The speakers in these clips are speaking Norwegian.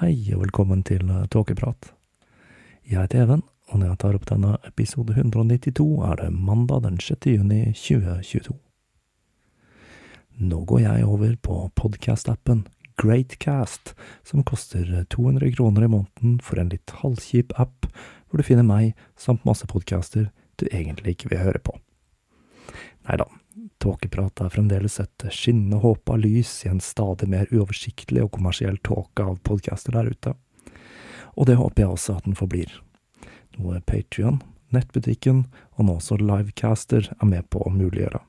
Hei og velkommen til Tåkeprat. Jeg heter Even, og når jeg tar opp denne episode 192, er det mandag den 6. juni 2022. Nå går jeg over på podkast-appen Greatcast, som koster 200 kroner i måneden for en litt halvkjip app, hvor du finner meg samt masse podcaster du egentlig ikke vil høre på. Nei da, tåkeprat er fremdeles et skinnende håp av lys i en stadig mer uoversiktlig og kommersiell tåke av podcaster der ute. Og det håper jeg også at den forblir noe Patrion, nettbutikken og nå også Livecaster er med på å muliggjøre.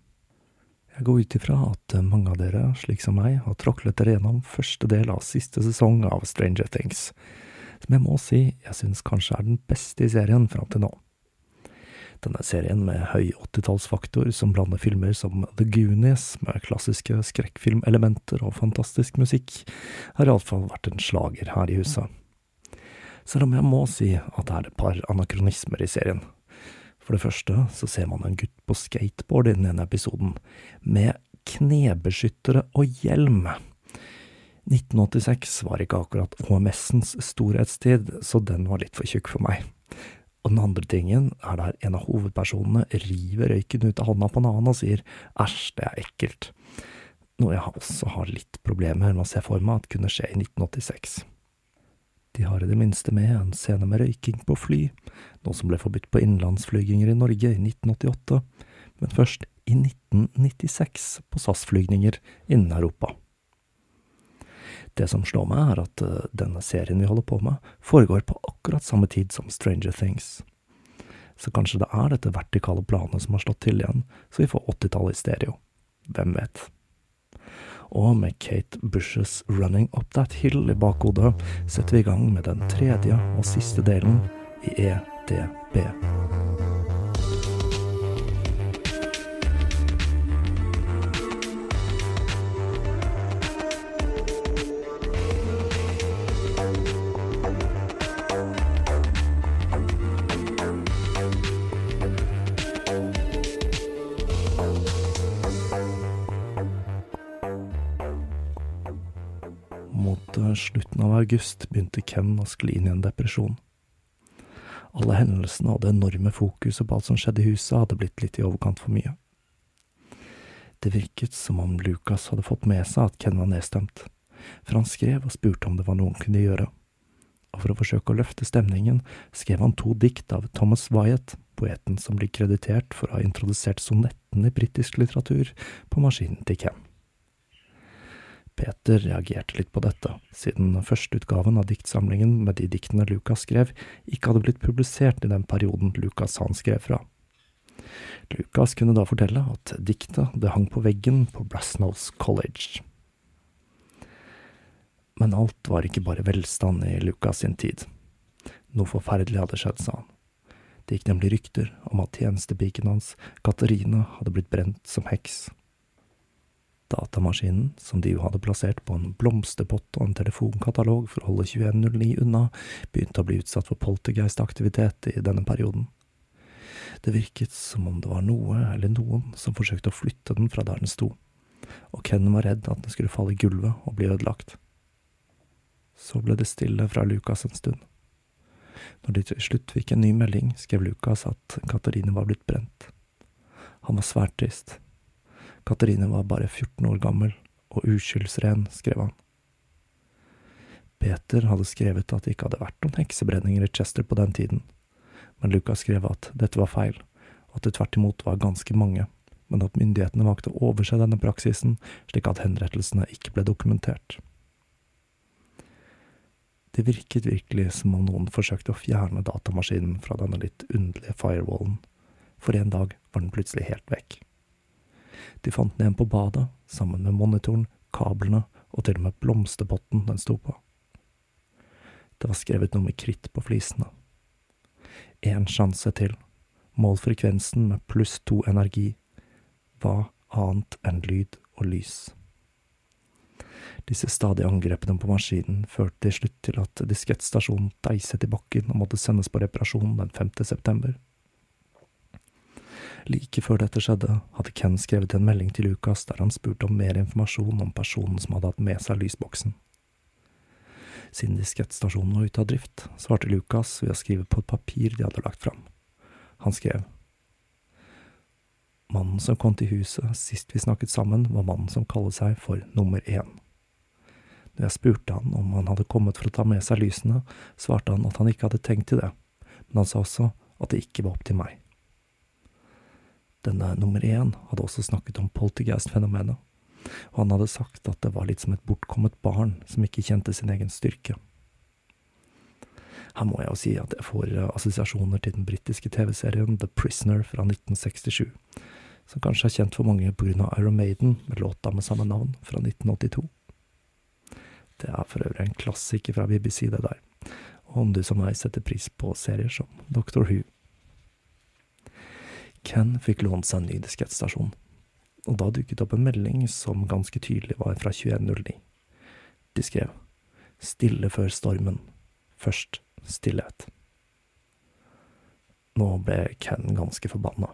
Jeg går ut ifra at mange av dere, slik som meg, har tråklet dere gjennom første del av siste sesong av Stranger Things, som jeg må si jeg synes kanskje er den beste i serien fram til nå. Denne serien med høy åttitallsfaktor som blander filmer som The Goonies med klassiske skrekkfilmelementer og fantastisk musikk, har iallfall vært en slager her i huset selv om jeg må si at det er et par anakronismer i serien. For det første så ser man en gutt på skateboard i den ene episoden, med knebeskyttere og hjelm. 1986 var ikke akkurat HMS-ens storhetstid, så den var litt for tjukk for meg. Og den andre tingen er der en av hovedpersonene river røyken ut av hånda på en annen og sier æsj, det er ekkelt. Noe jeg også har litt problemer med å se for meg at kunne skje i 1986. De har i det minste med en scene med røyking på fly, noe som ble forbudt på innenlandsflyginger i Norge i 1988, men først i 1996 på SAS-flygninger innen Europa. Det som slår meg, er at eh, denne serien vi holder på med, foregår på akkurat samme tid som Stranger Things. Så kanskje det er dette vertikale planet som har slått til igjen, så vi får 80-tallet i stereo. Hvem vet? og med Kate Bushes Running Up That Hill i bakhodet setter vi i gang med den tredje og siste delen i EDB. Slutten av august begynte Ken å skli inn i en depresjon. Alle hendelsene og det enorme fokuset på alt som skjedde i huset, hadde blitt litt i overkant for mye. Det virket som om Lucas hadde fått med seg at Ken var nedstemt, for han skrev og spurte om det var noe han kunne gjøre. Og for å forsøke å løfte stemningen, skrev han to dikt av Thomas Wyatt, poeten som blir kreditert for å ha introdusert sonetten i britisk litteratur, på maskinen til Ken. Peter reagerte litt på dette, siden førsteutgaven av diktsamlingen med de diktene Lucas skrev, ikke hadde blitt publisert i den perioden Lucas han skrev fra. Lucas kunne da fortelle at diktet det hang på veggen på Brasnows College. Men alt var ikke bare velstand i Lucas sin tid. Noe forferdelig hadde skjedd, sa han. Det gikk nemlig rykter om at tjenestepiken hans, Katarina, hadde blitt brent som heks. Datamaskinen, som de jo hadde plassert på en blomsterpott og en telefonkatalog for å holde 2109 unna, begynte å bli utsatt for poltergeistaktivitet i denne perioden. Det virket som om det var noe eller noen som forsøkte å flytte den fra der den sto, og Ken var redd at den skulle falle i gulvet og bli ødelagt. Så ble det stille fra Lukas en stund. Når de til slutt fikk en ny melding, skrev Lukas at Katarina var blitt brent. Han var svært trist. Katarine var bare 14 år gammel og uskyldsren, skrev han. Peter hadde skrevet at det ikke hadde vært noen heksebrenninger i Chester på den tiden, men Lucas skrev at dette var feil, og at det tvert imot var ganske mange, men at myndighetene valgte å overse denne praksisen slik at henrettelsene ikke ble dokumentert. Det virket virkelig som om noen forsøkte å fjerne datamaskinen fra denne litt underlige firewallen, for en dag var den plutselig helt vekk. De fant den igjen på badet, sammen med monitoren, kablene og til og med blomsterpotten den sto på. Det var skrevet noe med kritt på flisene. Én sjanse til, mål frekvensen med pluss to energi, hva annet enn lyd og lys. Disse stadige angrepene på maskinen førte til slutt til at diskettstasjonen deiset i bakken og måtte sendes på reparasjon den 5. september. Like før dette skjedde, hadde Ken skrevet en melding til Lucas der han spurte om mer informasjon om personen som hadde hatt med seg lysboksen. Siden diskettstasjonen var ute av drift, svarte Lucas ved å skrive på et papir de hadde lagt fram. Han skrev Mannen som kom til huset sist vi snakket sammen, var mannen som kaller seg for nummer én. Når jeg spurte han om han hadde kommet for å ta med seg lysene, svarte han at han ikke hadde tenkt til det, men han sa også at det ikke var opp til meg. Denne nummer én hadde også snakket om poltergeist-fenomenet, og han hadde sagt at det var litt som et bortkommet barn som ikke kjente sin egen styrke. Her må jeg jo si at jeg får eh, assosiasjoner til den britiske TV-serien The Prisoner fra 1967, som kanskje er kjent for mange av Iron Maiden med låta med samme navn fra 1982. Det er for øvrig en klassiker fra BBC, det der, og om du som meg setter pris på serier som Doctor Who. Ken fikk lånt seg en ny diskettstasjon, og da dukket opp en melding som ganske tydelig var fra 2109. De skrev Stille før stormen. Først stillhet. Nå ble Ken ganske forbanna.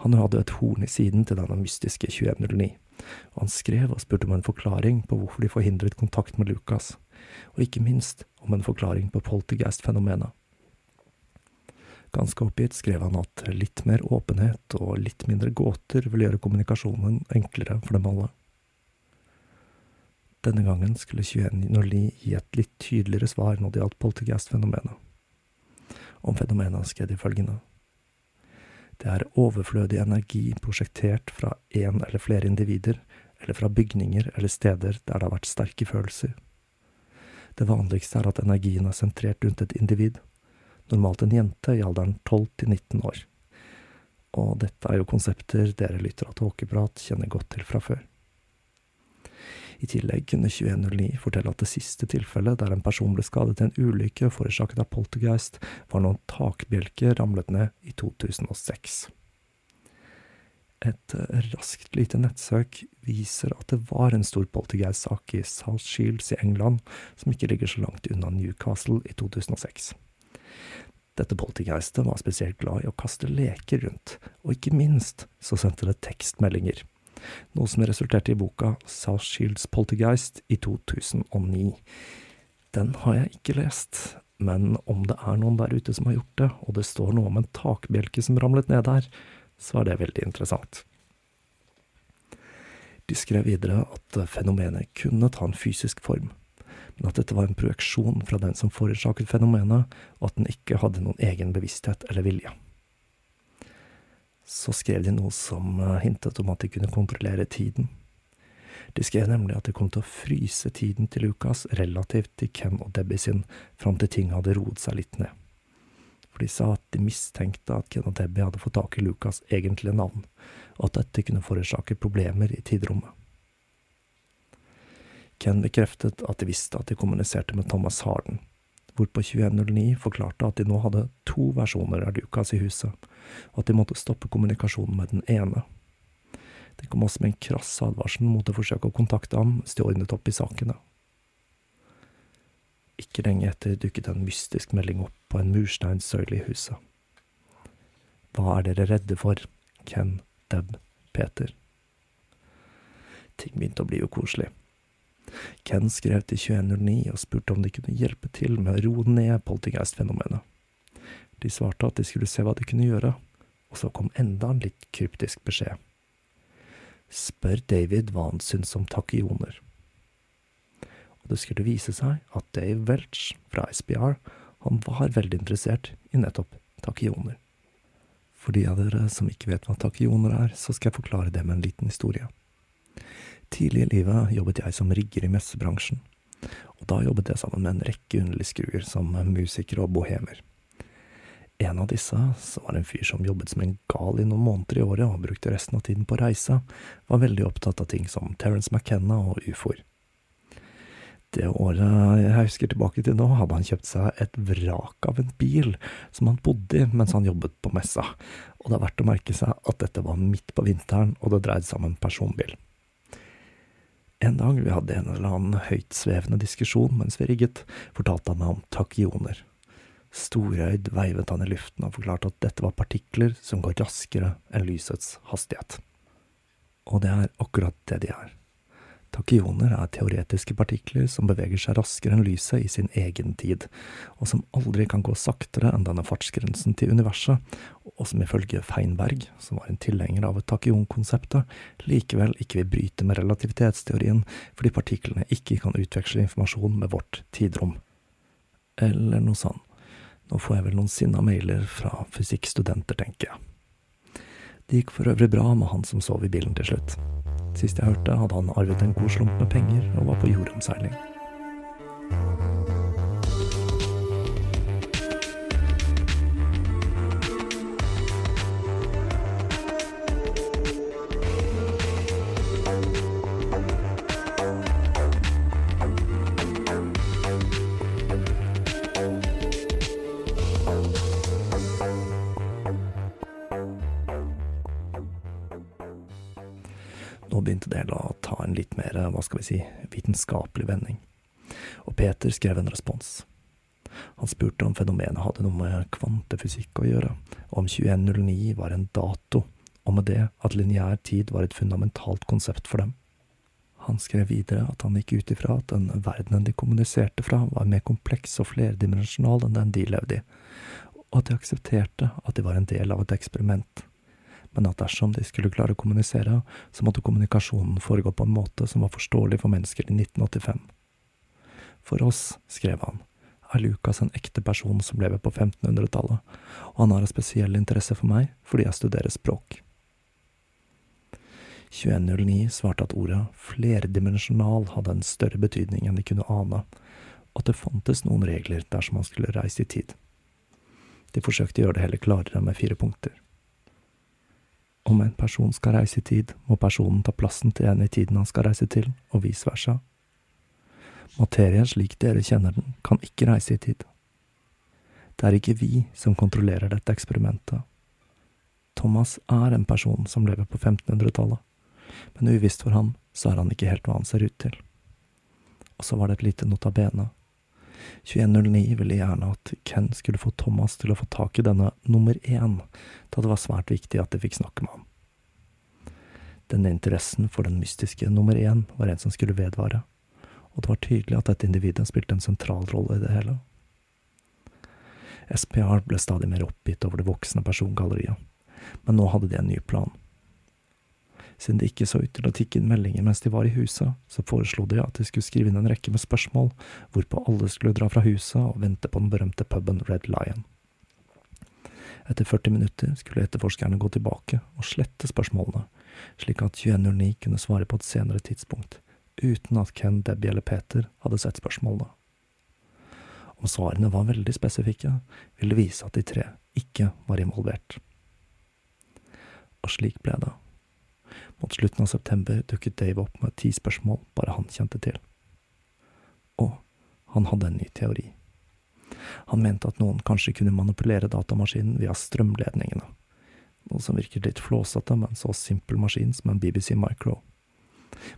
Han hadde et horn i siden til denne mystiske 2109, og han skrev og spurte om en forklaring på hvorfor de forhindret kontakt med Lucas, og ikke minst om en forklaring på poltergeist-fenomenet. Ganske oppgitt skrev han at litt mer åpenhet og litt mindre gåter vil gjøre kommunikasjonen enklere for dem alle. Denne gangen skulle 2109 gi et litt tydeligere svar når det gjaldt poltergeist-fenomenet. Om fenomenet skrev de følgende. Det er overflødig energi prosjektert fra én eller flere individer, eller fra bygninger eller steder der det har vært sterke følelser. Det vanligste er at energien er sentrert rundt et individ normalt en jente i alderen 12 til 19 år. Og dette er jo konsepter dere lytter av Tåkeprat kjenner godt til fra før. I tillegg kunne 2109 fortelle at det siste tilfellet der en person ble skadet i en ulykke forårsaket av poltergeist, var når en takbjelke ramlet ned i 2006. Et raskt lite nettsøk viser at det var en stor poltergeist-sak i South Shields i England, som ikke ligger så langt unna Newcastle i 2006. Dette poltergeistet var spesielt glad i å kaste leker rundt, og ikke minst så sendte det tekstmeldinger. noe som resulterte i boka South Shields Poltergeist i 2009. Den har jeg ikke lest, men om det er noen der ute som har gjort det, og det står noe om en takbjelke som ramlet ned der, så er det veldig interessant. De skrev videre at fenomenet kunne ta en fysisk form, men at dette var en projeksjon fra den som forårsaket fenomenet, og at den ikke hadde noen egen bevissthet eller vilje. Så skrev de noe som hintet om at de kunne kontrollere tiden. De skrev nemlig at de kom til å fryse tiden til Lucas relativt til Ken og Debbie sin, fram til ting hadde roet seg litt ned. For de sa at de mistenkte at Ken og Debbie hadde fått tak i Lucas' egentlige navn, og at dette kunne forårsake problemer i tidrommet. Ken bekreftet at de visste at de kommuniserte med Thomas Harden, hvorpå 2109 forklarte at de nå hadde to versjoner av Lucas i huset, og at de måtte stoppe kommunikasjonen med den ene. De kom også med en krass advarsel mot å forsøke å kontakte ham hvis de ordnet opp i sakene. Ikke lenge etter dukket en mystisk melding opp på en mursteinssøyle i huset. Hva er dere redde for, Ken, Deb, Peter? Ting begynte å bli ukoselig. Ken skrev til 2109 og spurte om de kunne hjelpe til med å roe ned poltergeist-fenomenet. De svarte at de skulle se hva de kunne gjøre, og så kom enda en litt kryptisk beskjed spør David hva han syntes om takioner. Og det skulle vise seg at Dave Welch fra SBR, han var veldig interessert i nettopp takioner. For de av dere som ikke vet hva takioner er, så skal jeg forklare det med en liten historie. Tidlig i livet jobbet jeg som rigger i messebransjen, og da jobbet jeg sammen med en rekke underlige skruer som musikere og bohemer. En av disse, som var en fyr som jobbet som en gal i noen måneder i året og brukte resten av tiden på å reise, var veldig opptatt av ting som Terence McKenna og ufoer. Det året jeg husker tilbake til nå, hadde han kjøpt seg et vrak av en bil som han bodde i mens han jobbet på messa, og det er verdt å merke seg at dette var midt på vinteren, og det dreide seg om en personbil. En dag vi hadde en eller annen høytsvevende diskusjon mens vi rigget, fortalte han meg om takioner. Storøyd veivet han i luften og forklarte at dette var partikler som går raskere enn lysets hastighet. Og det er akkurat det de er. Takioner er teoretiske partikler som beveger seg raskere enn lyset i sin egen tid, og som aldri kan gå saktere enn denne fartsgrensen til universet, og som ifølge Feinberg, som var en tilhenger av takionkonseptet, likevel ikke vil bryte med relativitetsteorien fordi partiklene ikke kan utveksle informasjon med vårt tidrom. Eller noe sånt. Nå får jeg vel noen sinna mailer fra fysikkstudenter, tenker jeg. Det gikk for øvrig bra med han som sov i bilen til slutt. Sist jeg hørte, hadde han arvet en god slump med penger og var på jordomseiling. Hva skal vi si, vitenskapelig vending, og Peter skrev en respons. Han spurte om fenomenet hadde noe med kvantefysikk å gjøre, og om 2109 var en dato, og med det at lineær tid var et fundamentalt konsept for dem. Han skrev videre at han gikk ut ifra at den verdenen de kommuniserte fra, var mer kompleks og flerdimensjonal enn den de levde i, og at de aksepterte at de var en del av et eksperiment men at dersom de skulle klare å kommunisere, så måtte kommunikasjonen foregå på en måte som var forståelig for mennesker i 1985. For oss, skrev han, er Lukas en ekte person som lever på 1500-tallet, og han har en spesiell interesse for meg fordi jeg studerer språk. 2109 svarte at ordet flerdimensjonal hadde en større betydning enn de kunne ane, og at det fantes noen regler dersom man skulle reise i tid. De forsøkte å gjøre det heller klarere med fire punkter. Om en person skal reise i tid, må personen ta plassen til en i tiden han skal reise til, og vice versa. Materie slik dere kjenner den, kan ikke reise i tid. Det er ikke vi som kontrollerer dette eksperimentet. Thomas er en person som lever på 1500-tallet, men uvisst for ham så er han ikke helt hva han ser ut til. Og så var det et lite notabene. 2109 ville gjerne at Ken skulle få Thomas til å få tak i denne nummer én, da det var svært viktig at de fikk snakke med ham. Denne interessen for den mystiske nummer én var en som skulle vedvare, og det var tydelig at dette individet spilte en sentral rolle i det hele. SPR ble stadig mer oppgitt over det voksne persongalleriet, men nå hadde de en ny plan. Siden det ikke så ut til å tikke inn meldinger mens de var i huset, så foreslo de at de skulle skrive inn en rekke med spørsmål, hvorpå alle skulle dra fra huset og vente på den berømte puben Red Lion. Etter 40 minutter skulle etterforskerne gå tilbake og slette spørsmålene, slik at 2109 kunne svare på et senere tidspunkt, uten at Ken, Debbie eller Peter hadde sett spørsmålene. Om svarene var veldig spesifikke, ville det vise at de tre ikke var involvert. Og slik ble det. Mot slutten av september dukket Dave opp med ti spørsmål bare han kjente til. Og han hadde en ny teori. Han mente at noen kanskje kunne manipulere datamaskinen via strømledningene, noe som virket litt flåsete med en så simpel maskin som en BBC Micro.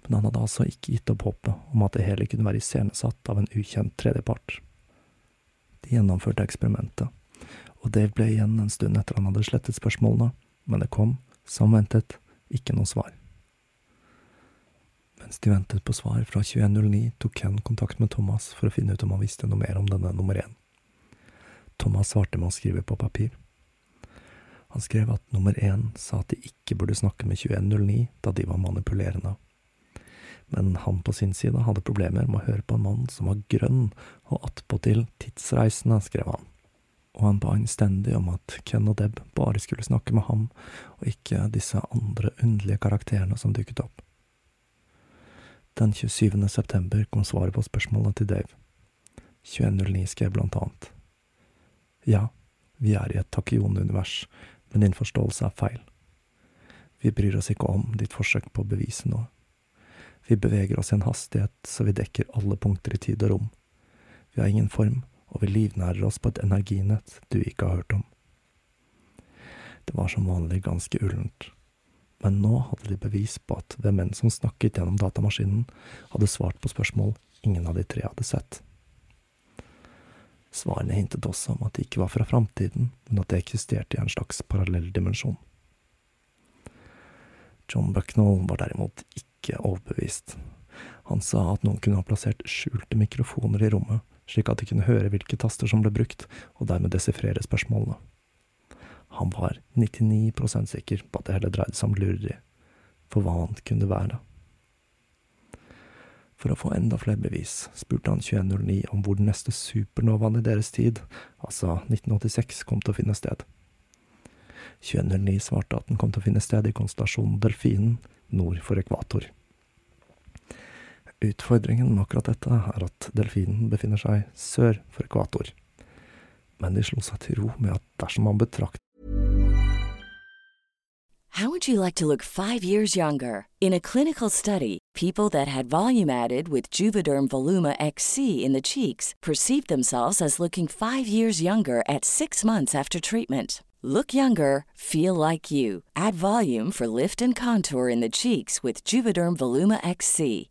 Men han hadde altså ikke gitt opp håpet om at det hele kunne være iscenesatt av en ukjent tredjepart. De gjennomførte eksperimentet, og Dave ble igjen en stund etter han hadde slettet spørsmålene, men det kom, som ventet, ikke noe svar. Mens de ventet på svar fra 2109, tok Ken kontakt med Thomas for å finne ut om han visste noe mer om denne nummer én. Thomas svarte med å skrive på papir. Han skrev at nummer én sa at de ikke burde snakke med 2109 da de var manipulerende. Men han på sin side hadde problemer med å høre på en mann som var grønn og attpåtil tidsreisende, skrev han. Og han ba innstendig om at Ken og Deb bare skulle snakke med ham, og ikke disse andre underlige karakterene som dukket opp. Den 27. september kom svaret på spørsmålet til Dave. 2109 skrev blant annet. Ja, vi er i et Takion-univers, men din forståelse er feil. Vi bryr oss ikke om ditt forsøk på å bevise noe. Vi beveger oss i en hastighet så vi dekker alle punkter i tid og rom. Vi har ingen form, og vi livnærer oss på et energinett du ikke har hørt om. Det var som vanlig ganske ullent, men nå hadde de bevis på at hvem enn som snakket gjennom datamaskinen, hadde svart på spørsmål ingen av de tre hadde sett. Svarene hintet også om at de ikke var fra framtiden, men at de eksisterte i en slags parallell dimensjon. John Bucknell var derimot ikke overbevist. Han sa at noen kunne ha plassert skjulte mikrofoner i rommet, slik at de kunne høre hvilke taster som ble brukt, og dermed desifrere spørsmålene. Han var 99% sikker på at det hele dreide seg om lureri, for hva annet kunne det være? For å få enda flere bevis spurte han 2109 om hvor den neste supernovaen i deres tid, altså 1986, kom til å finne sted. 2109 svarte at den kom til å finne sted i konstellasjonen Delfinen nord for ekvator. Utfordringen med akkurat dette er at delfinen befinner seg sør for ekvator, men de slo seg til ro med at dersom man betrakter How would you like to look five years younger? In a clinical study, people that had volume added with Juvederm Voluma XC in the cheeks perceived themselves as looking five years younger at six months after treatment. Look younger, feel like you. Add volume for lift and contour in the cheeks with Juvederm Voluma XC.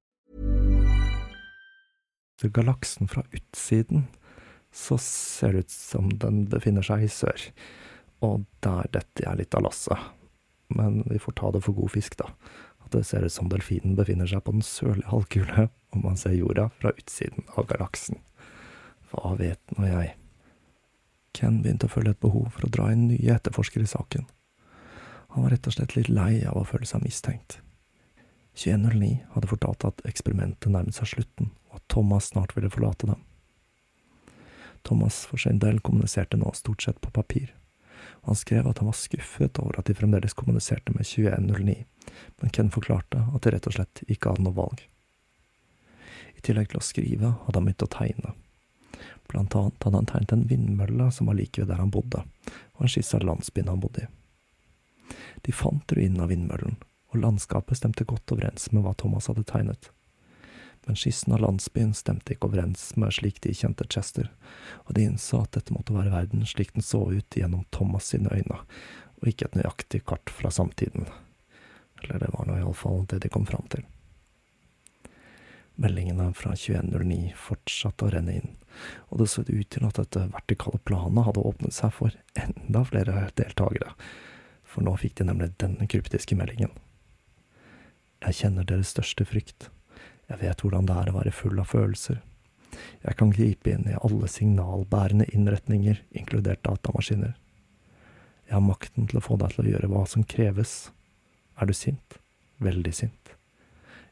people galaksen fra utsiden, så ser det ut som den befinner seg i sør. Og der detter jeg litt av lasset. Men vi får ta det for god fisk, da. At det ser ut som delfinen befinner seg på den sørlige halvkule, om man ser jorda fra utsiden av galaksen. Hva vet nå jeg? Ken begynte å føle et behov for å dra inn nye etterforskere i saken. Han var rett og slett litt lei av å føle seg mistenkt. 2109 hadde fortalt at eksperimentet nærmet seg slutten, at Thomas snart ville forlate dem. Thomas for sin del kommuniserte nå stort sett på papir, han skrev at han var skuffet over at de fremdeles kommuniserte med 2109, men Ken forklarte at de rett og slett ikke hadde noe valg. I tillegg til å skrive hadde han begynt å tegne. Blant annet hadde han tegnet en vindmølle som var like ved der han bodde, og en skisse av landsbyen han bodde i. De fant ruinen av vindmøllen, og landskapet stemte godt overens med hva Thomas hadde tegnet. Men skissen av landsbyen stemte ikke overens med slik de kjente Chester, og de innså at dette måtte være verden slik den så ut gjennom Thomas sine øyne, og ikke et nøyaktig kart fra samtiden. Eller det var nå iallfall det de kom fram til. Meldingene fra 2109 fortsatte å renne inn, og det så ut til at dette vertikale planet hadde åpnet seg for enda flere deltakere, for nå fikk de nemlig denne kryptiske meldingen. Jeg kjenner deres største frykt. Jeg vet hvordan det er å være full av følelser. Jeg kan gripe inn i alle signalbærende innretninger, inkludert datamaskiner. Jeg har makten til å få deg til å gjøre hva som kreves. Er du sint? Veldig sint.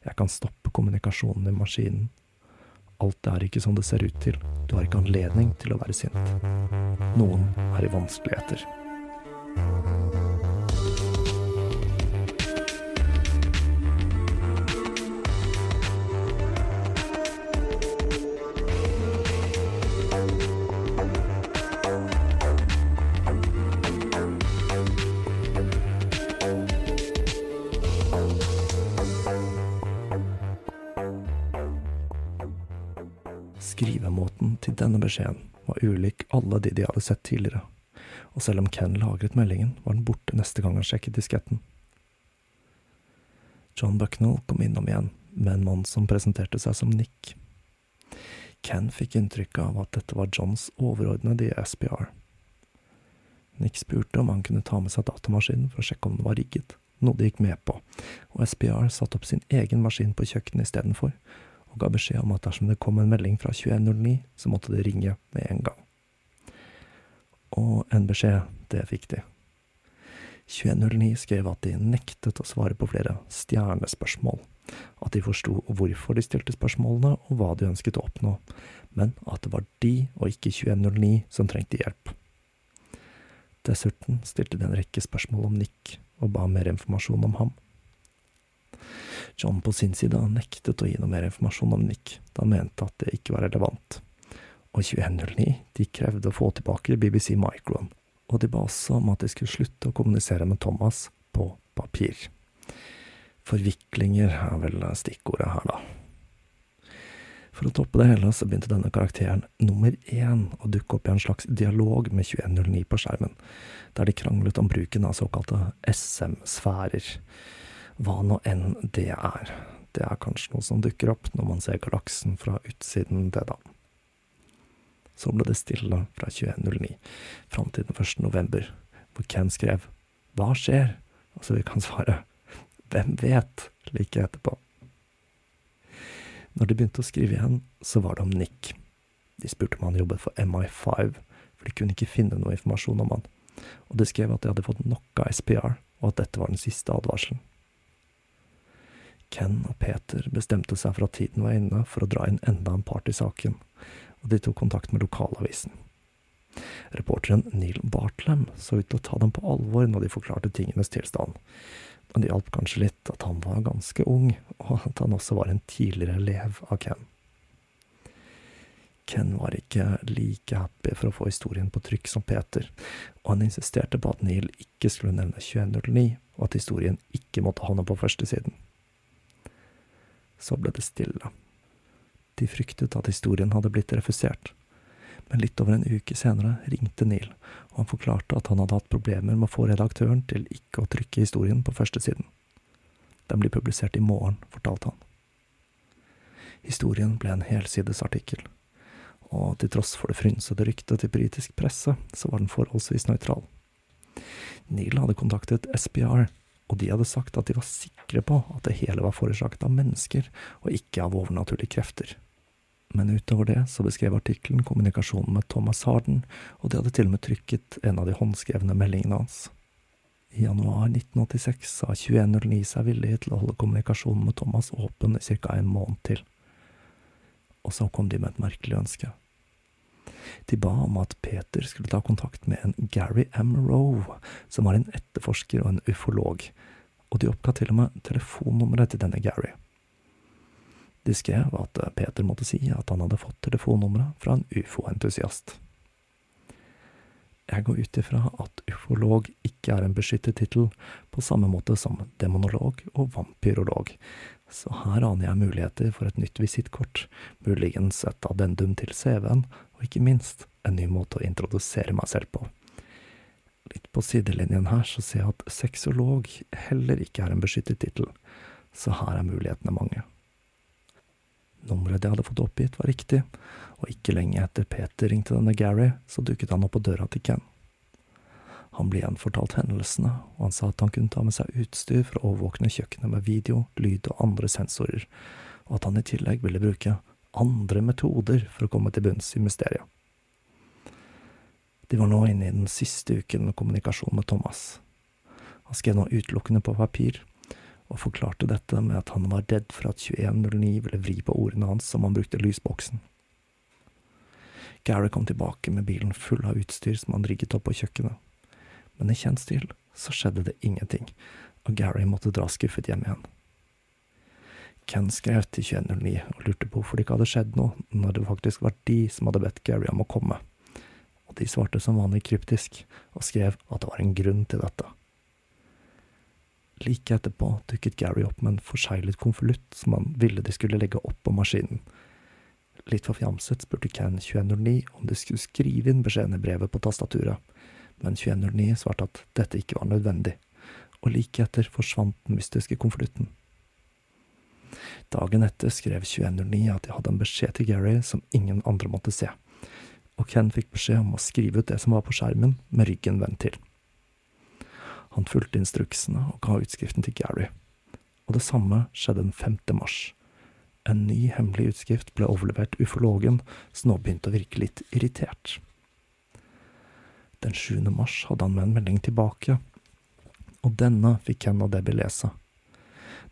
Jeg kan stoppe kommunikasjonen i maskinen. Alt er ikke som det ser ut til. Du har ikke anledning til å være sint. Noen er i vanskeligheter. Denne beskjeden var ulik alle de de hadde sett tidligere, og selv om Ken lagret meldingen, var den borte neste gang han sjekket disketten. John Bucknell kom innom igjen, med en mann som presenterte seg som Nick. Ken fikk inntrykk av at dette var Johns overordnede i SPR. Nick spurte om han kunne ta med seg datamaskinen for å sjekke om den var rigget, noe de gikk med på, og SPR satte opp sin egen maskin på kjøkkenet istedenfor, og ga beskjed om at dersom det kom en melding fra 2109, så måtte de ringe med en gang. Og en beskjed, det fikk de. 2109 skrev at de nektet å svare på flere stjernespørsmål, at de forsto hvorfor de stilte spørsmålene og hva de ønsket å oppnå, men at det var de og ikke 2109 som trengte hjelp. Dessuten stilte de en rekke spørsmål om Nick, og ba om mer informasjon om ham. John på sin side nektet å gi noe mer informasjon om Nick, da han mente at det ikke var relevant. Og 2109 de krevde å få tilbake BBC Micron, og de ba også om at de skulle slutte å kommunisere med Thomas på papir. Forviklinger er vel stikkordet her, da. For å toppe det hele så begynte denne karakteren nummer én å dukke opp i en slags dialog med 2109 på skjermen, der de kranglet om bruken av såkalte SM-sfærer. Hva nå enn det er. Det er kanskje noe som dukker opp når man ser galaksen fra utsiden, det da. Så ble det stille fra 2109 fram til den 1. november, hvor Ken skrev Hva skjer? Og så vi kan svare Hvem vet? like etterpå. Når de begynte å skrive igjen, så var det om Nick. De spurte om han jobbet for MI5, for de kunne ikke finne noe informasjon om han, og de skrev at de hadde fått nok av SPR, og at dette var den siste advarselen. Ken og Peter bestemte seg for at tiden var inne for å dra inn enda en part i saken, og de tok kontakt med lokalavisen. Reporteren Neil Bartlem så ut til å ta dem på alvor når de forklarte tingenes tilstand, men det hjalp kanskje litt at han var ganske ung, og at han også var en tidligere elev av Ken. Ken var ikke like happy for å få historien på trykk som Peter, og han insisterte på at Neil ikke skulle nevne 2109, og at historien ikke måtte havne på førstesiden. Så ble det stille. De fryktet at historien hadde blitt refusert. Men litt over en uke senere ringte Neil, og han forklarte at han hadde hatt problemer med å få redaktøren til ikke å trykke historien på førstesiden. Den blir publisert i morgen, fortalte han. Historien ble en helsidesartikkel, og til tross for det frynsede ryktet til britisk presse, så var den forholdsvis nøytral. Neil hadde kontaktet SPR, og de hadde sagt at de var sikre på at det hele var forårsaket av mennesker, og ikke av overnaturlige krefter. Men utover det så beskrev artikkelen kommunikasjonen med Thomas Harden, og de hadde til og med trykket en av de håndskrevne meldingene hans. I januar 1986 sa 2109 seg villig til å holde kommunikasjonen med Thomas åpen i ca. en måned til. Og så kom de med et merkelig ønske. De ba om at Peter skulle ta kontakt med en Gary M. Rowe, som var en etterforsker og en ufolog, og de oppga til og med telefonnummeret til denne Gary. De skrev at Peter måtte si at han hadde fått telefonnummeret fra en ufo-entusiast. Jeg går ut ifra at ufolog ikke er en beskyttet tittel, på samme måte som demonolog og vampyrolog, så her aner jeg muligheter for et nytt visittkort, muligens et addendum til CV-en, og ikke minst en ny måte å introdusere meg selv på. Litt på sidelinjen her så ser jeg at sexolog heller ikke er en beskyttet tittel, så her er mulighetene mange. Nummeret de hadde fått oppgitt, var riktig, og ikke lenge etter Peter ringte denne Gary, så dukket han opp på døra til Ken. Han ble gjenfortalt hendelsene, og han sa at han kunne ta med seg utstyr for å overvåkne kjøkkenet med video, lyd og andre sensorer, og at han i tillegg ville bruke andre metoder for å komme til bunns i mysteriet. De var nå inne i den siste uken med kommunikasjon med Thomas. Han skrev nå utelukkende på papir, og forklarte dette med at han var redd for at 2109 ville vri på ordene hans som han brukte lysboksen. Gary kom tilbake med bilen full av utstyr som han rigget opp på kjøkkenet, men i kjent stil så skjedde det ingenting, og Gary måtte dra skuffet hjem igjen. Ken skrev til 2109 og lurte på hvorfor det ikke hadde skjedd noe, når det faktisk var de som hadde bedt Gary om å komme, og de svarte som vanlig kryptisk og skrev at det var en grunn til dette. Like etterpå dukket Gary opp med en forseglet konvolutt som han ville de skulle legge opp på maskinen. Litt forfjamset spurte Ken 2109 om de skulle skrive inn beskjeden i brevet på tastaturet, men 2109 svarte at dette ikke var nødvendig, og like etter forsvant den mystiske konvolutten. Dagen etter skrev 2109 at de hadde en beskjed til Gary som ingen andre måtte se, og Ken fikk beskjed om å skrive ut det som var på skjermen, med ryggen vendt til. Han fulgte instruksene og ga utskriften til Gary, og det samme skjedde den 5. mars. En ny hemmelig utskrift ble overlevert ufologen, som nå begynte å virke litt irritert. Den 7. mars hadde han med en melding tilbake, og denne fikk Ken og Debbie lese.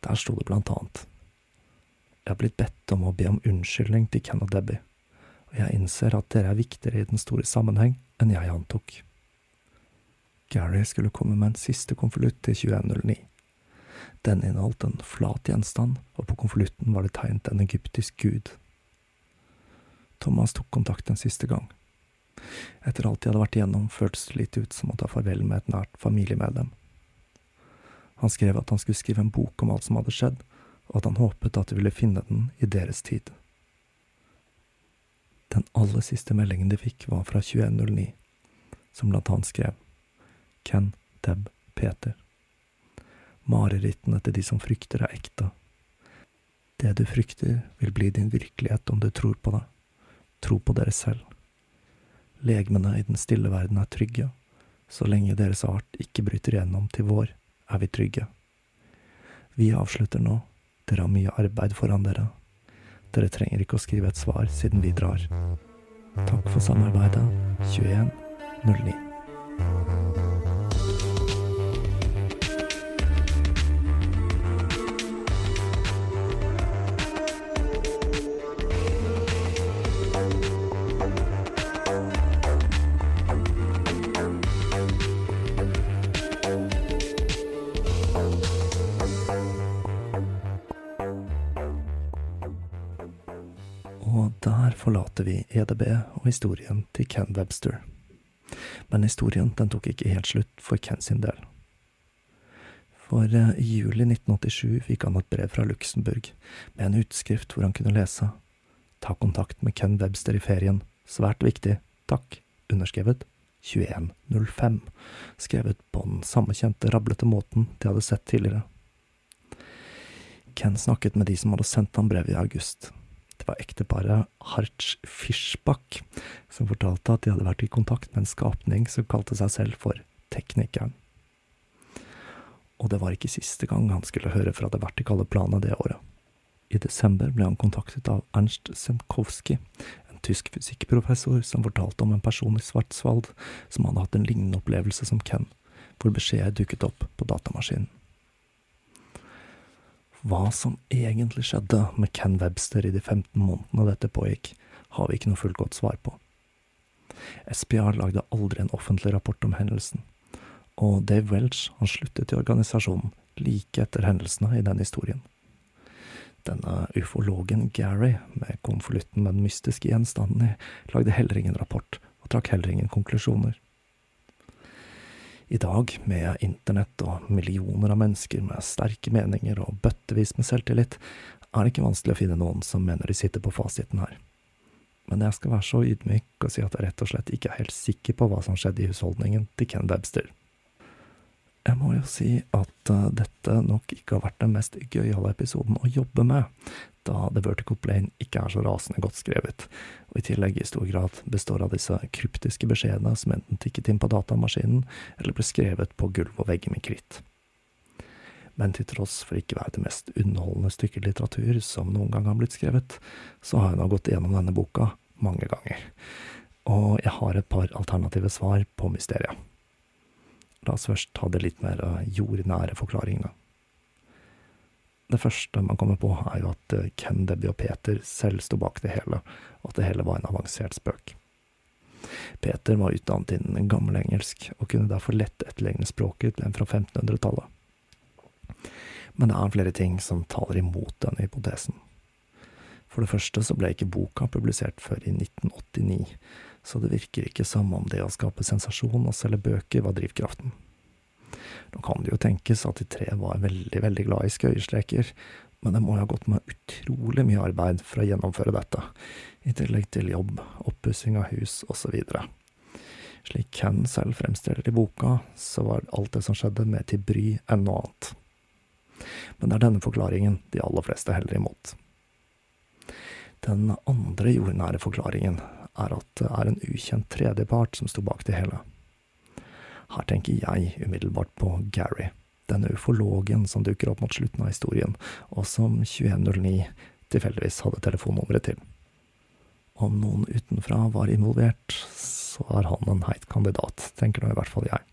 Der sto det blant annet jeg har blitt bedt om å be om unnskyldning til Ken og Debbie, og jeg innser at dere er viktigere i den store sammenheng enn jeg antok. Gary skulle komme med en siste konvolutt til 2109. Den inneholdt en flat gjenstand, og på konvolutten var det tegnet en egyptisk gud. Thomas tok kontakt en siste gang. Etter alt de hadde vært igjennom, føltes det litt ut som å ta farvel med et nært familiemedlem. Han skrev at han skulle skrive en bok om alt som hadde skjedd, og at han håpet at de ville finne den i deres tid. Den aller siste meldingen de fikk, var fra 2109, som blant annet skrev Ken, Deb, Peter. Marerittene til de som frykter, er ekte. Det du frykter, vil bli din virkelighet om du tror på det. Tro på dere selv. Legemene i den stille verden er trygge. Så lenge deres art ikke bryter igjennom til vår, er vi trygge. Vi avslutter nå dere har mye arbeid foran dere. Dere trenger ikke å skrive et svar, siden vi drar. Takk for samarbeidet. 21 09. EDB og historien til Ken Webster. Men historien den tok ikke helt slutt for Ken sin del. For eh, i juli 1987 fikk han et brev fra Luxembourg med en utskrift hvor han kunne lese Ta kontakt med Ken Webster i ferien. Svært viktig. Takk. Underskrevet 2105. Skrevet på den samme kjente, rablete måten de hadde sett tidligere. Ken snakket med de som hadde sendt ham brevet i august. Var ekteparet Hartz Fischbach som fortalte at de hadde vært i kontakt med en skapning som kalte seg selv for Teknikeren. Og det var ikke siste gang han skulle høre fra det vertikale planet det året. I desember ble han kontaktet av Ernst Senkowski, en tysk fysikkprofessor som fortalte om en person i Svartsvald som hadde hatt en lignende opplevelse som Ken, hvor beskjeder dukket opp på datamaskinen. Hva som egentlig skjedde med Ken Webster i de 15 månedene dette pågikk, har vi ikke noe fullgodt svar på. SPR lagde aldri en offentlig rapport om hendelsen, og Dave Welch han sluttet i organisasjonen like etter hendelsene i den historien. Denne ufologen Gary, med konvolutten med den mystiske gjenstanden i, lagde heller ingen rapport, og trakk heller ingen konklusjoner. I dag, med internett og millioner av mennesker med sterke meninger og bøttevis med selvtillit, er det ikke vanskelig å finne noen som mener de sitter på fasiten her. Men jeg skal være så ydmyk og si at jeg rett og slett ikke er helt sikker på hva som skjedde i husholdningen til Ken Webster. Jeg må jo si at uh, dette nok ikke har vært den mest gøyale episoden å jobbe med, da The Vertical Plane ikke er så rasende godt skrevet, og i tillegg i stor grad består av disse kryptiske beskjedene som enten tikket inn på datamaskinen eller ble skrevet på gulv og vegger med kritt. Men til tross for ikke å være det mest underholdende stykket litteratur som noen gang har blitt skrevet, så har jeg nå gått gjennom denne boka mange ganger, og jeg har et par alternative svar på mysteriet. La oss først ta det litt mer eh, jordnære forklaringene. Det første man kommer på, er jo at eh, Ken, Debbie og Peter selv sto bak det hele, og at det hele var en avansert spøk. Peter var utdannet innen gammelengelsk, og kunne derfor lett etterligne språket til en fra 1500-tallet. Men det er flere ting som taler imot denne hypotesen. For det første så ble ikke boka publisert før i 1989, så det virker ikke som om det å skape sensasjon og selge bøker var drivkraften. Nå kan det jo tenkes at de tre var veldig, veldig glad i skøyestreker, men det må jo ha gått med utrolig mye arbeid for å gjennomføre dette, i tillegg til jobb, oppussing av hus osv. Slik Ken selv fremstiller det i boka, så var alt det som skjedde mer til bry enn noe annet. Men det er denne forklaringen de aller fleste heller imot. Den andre jordnære forklaringen er at det er en ukjent tredjepart som sto bak det hele. Her tenker jeg umiddelbart på Gary, denne ufologen som dukker opp mot slutten av historien, og som 2109 tilfeldigvis hadde telefonnummeret til. Om noen utenfra var involvert, så er han en heit kandidat, tenker nå i hvert fall jeg.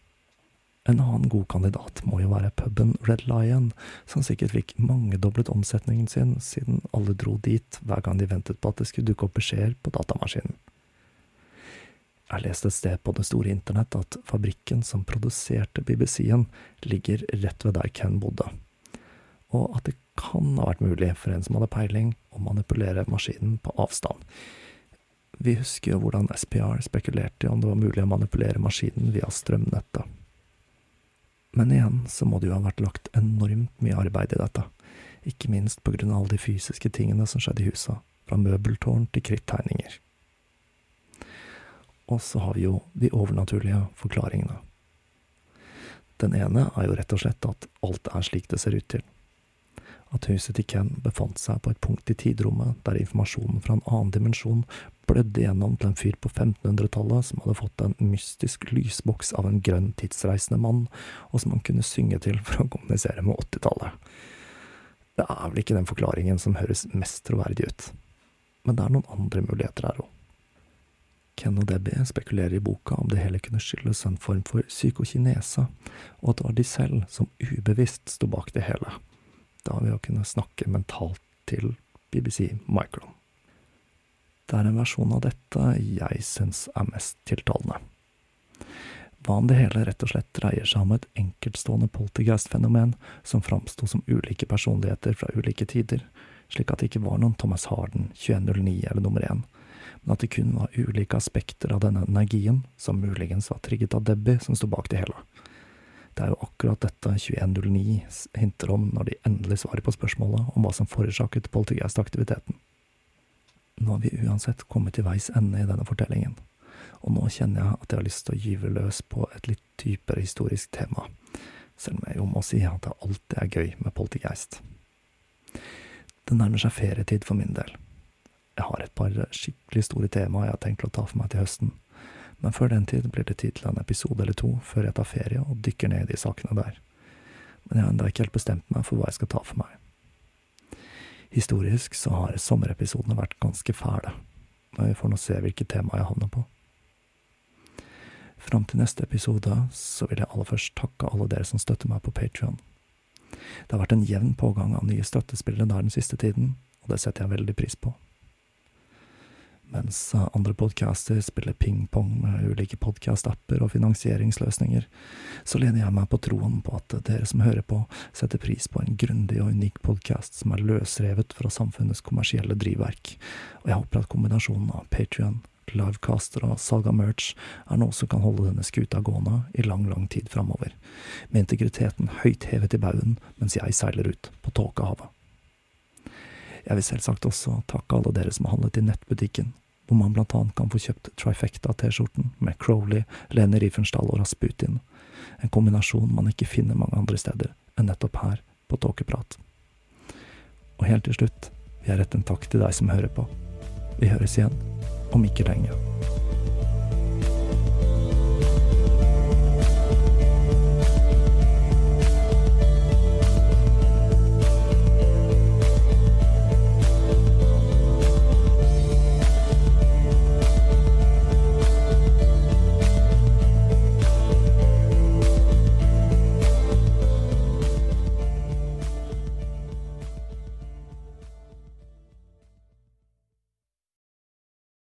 En annen god kandidat må jo være puben Red Lion, som sikkert fikk mangedoblet omsetningen sin siden alle dro dit hver gang de ventet på at det skulle dukke opp beskjeder på datamaskinen. Jeg leste et sted på det store internett at fabrikken som produserte BBC-en, ligger rett ved der Ken bodde, og at det kan ha vært mulig for en som hadde peiling, å manipulere maskinen på avstand. Vi husker jo hvordan SPR spekulerte i om det var mulig å manipulere maskinen via strømnettet. Men igjen så må det jo ha vært lagt enormt mye arbeid i dette, ikke minst på grunn av alle de fysiske tingene som skjedde i husa, fra møbeltårn til krittegninger. Og så har vi jo de overnaturlige forklaringene. Den ene er jo rett og slett at alt er slik det ser ut til. At huset til Ken befant seg på et punkt i tidrommet der informasjonen fra en annen dimensjon blødde gjennom til en fyr på 1500-tallet som hadde fått en mystisk lysboks av en grønn tidsreisende mann, og som han kunne synge til for å kommunisere med 80-tallet. Det er vel ikke den forklaringen som høres mest troverdig ut, men det er noen andre muligheter her òg. Ken og Debbie spekulerer i boka om det hele kunne skyldes en form for psykokinese, og at det var de selv som ubevisst sto bak det hele, da ved å kunne snakke mentalt til BBC Micron. Det er en versjon av dette jeg syns er mest tiltalende. Hva om det hele rett og slett dreier seg om et enkeltstående poltergeist-fenomen som framsto som ulike personligheter fra ulike tider, slik at det ikke var noen Thomas Harden, 2109 eller nummer én, men at det kun var ulike aspekter av denne energien, som muligens var trigget av Debbie, som sto bak det hele. Det er jo akkurat dette 2109 hinter om når de endelig svarer på spørsmålet om hva som forårsaket poltergeist-aktiviteten. Nå har vi uansett kommet til veis ende i denne fortellingen, og nå kjenner jeg at jeg har lyst til å gyve løs på et litt dypere historisk tema, selv om jeg jo må si at det alltid er gøy med poltergeist. Det nærmer seg ferietid for min del, jeg har et par skikkelig store temaer jeg har tenkt å ta for meg til høsten, men før den tid blir det tid til en episode eller to før jeg tar ferie og dykker ned i de sakene der. men jeg har ennå ikke helt bestemt meg for hva jeg skal ta for meg. Historisk så har sommerepisodene vært ganske fæle, men vi får nå se hvilket tema jeg havner på. Fram til neste episode så vil jeg aller først takke alle dere som støtter meg på Patrion. Det har vært en jevn pågang av nye støttespillere der den siste tiden, og det setter jeg veldig pris på. Mens andre podcaster spiller ping-pong med ulike podcast-apper og finansieringsløsninger, så lener jeg meg på troen på at dere som hører på, setter pris på en grundig og unik podkast som er løsrevet fra samfunnets kommersielle drivverk, og jeg håper at kombinasjonen av Patrion, livecaster og salg av merch er noe som kan holde denne skuta gående i lang, lang tid framover, med integriteten høyt hevet i baugen mens jeg seiler ut på tåkehavet. Jeg vil selvsagt også takke alle dere som har handlet i nettbutikken, hvor man blant annet kan få kjøpt Trifecta-T-skjorten med Crowley, Lene Riefenstahl og Rasputin, en kombinasjon man ikke finner mange andre steder enn nettopp her på Tåkeprat. Og helt til slutt vil jeg rette en takk til deg som hører på. Vi høres igjen om ikke lenge.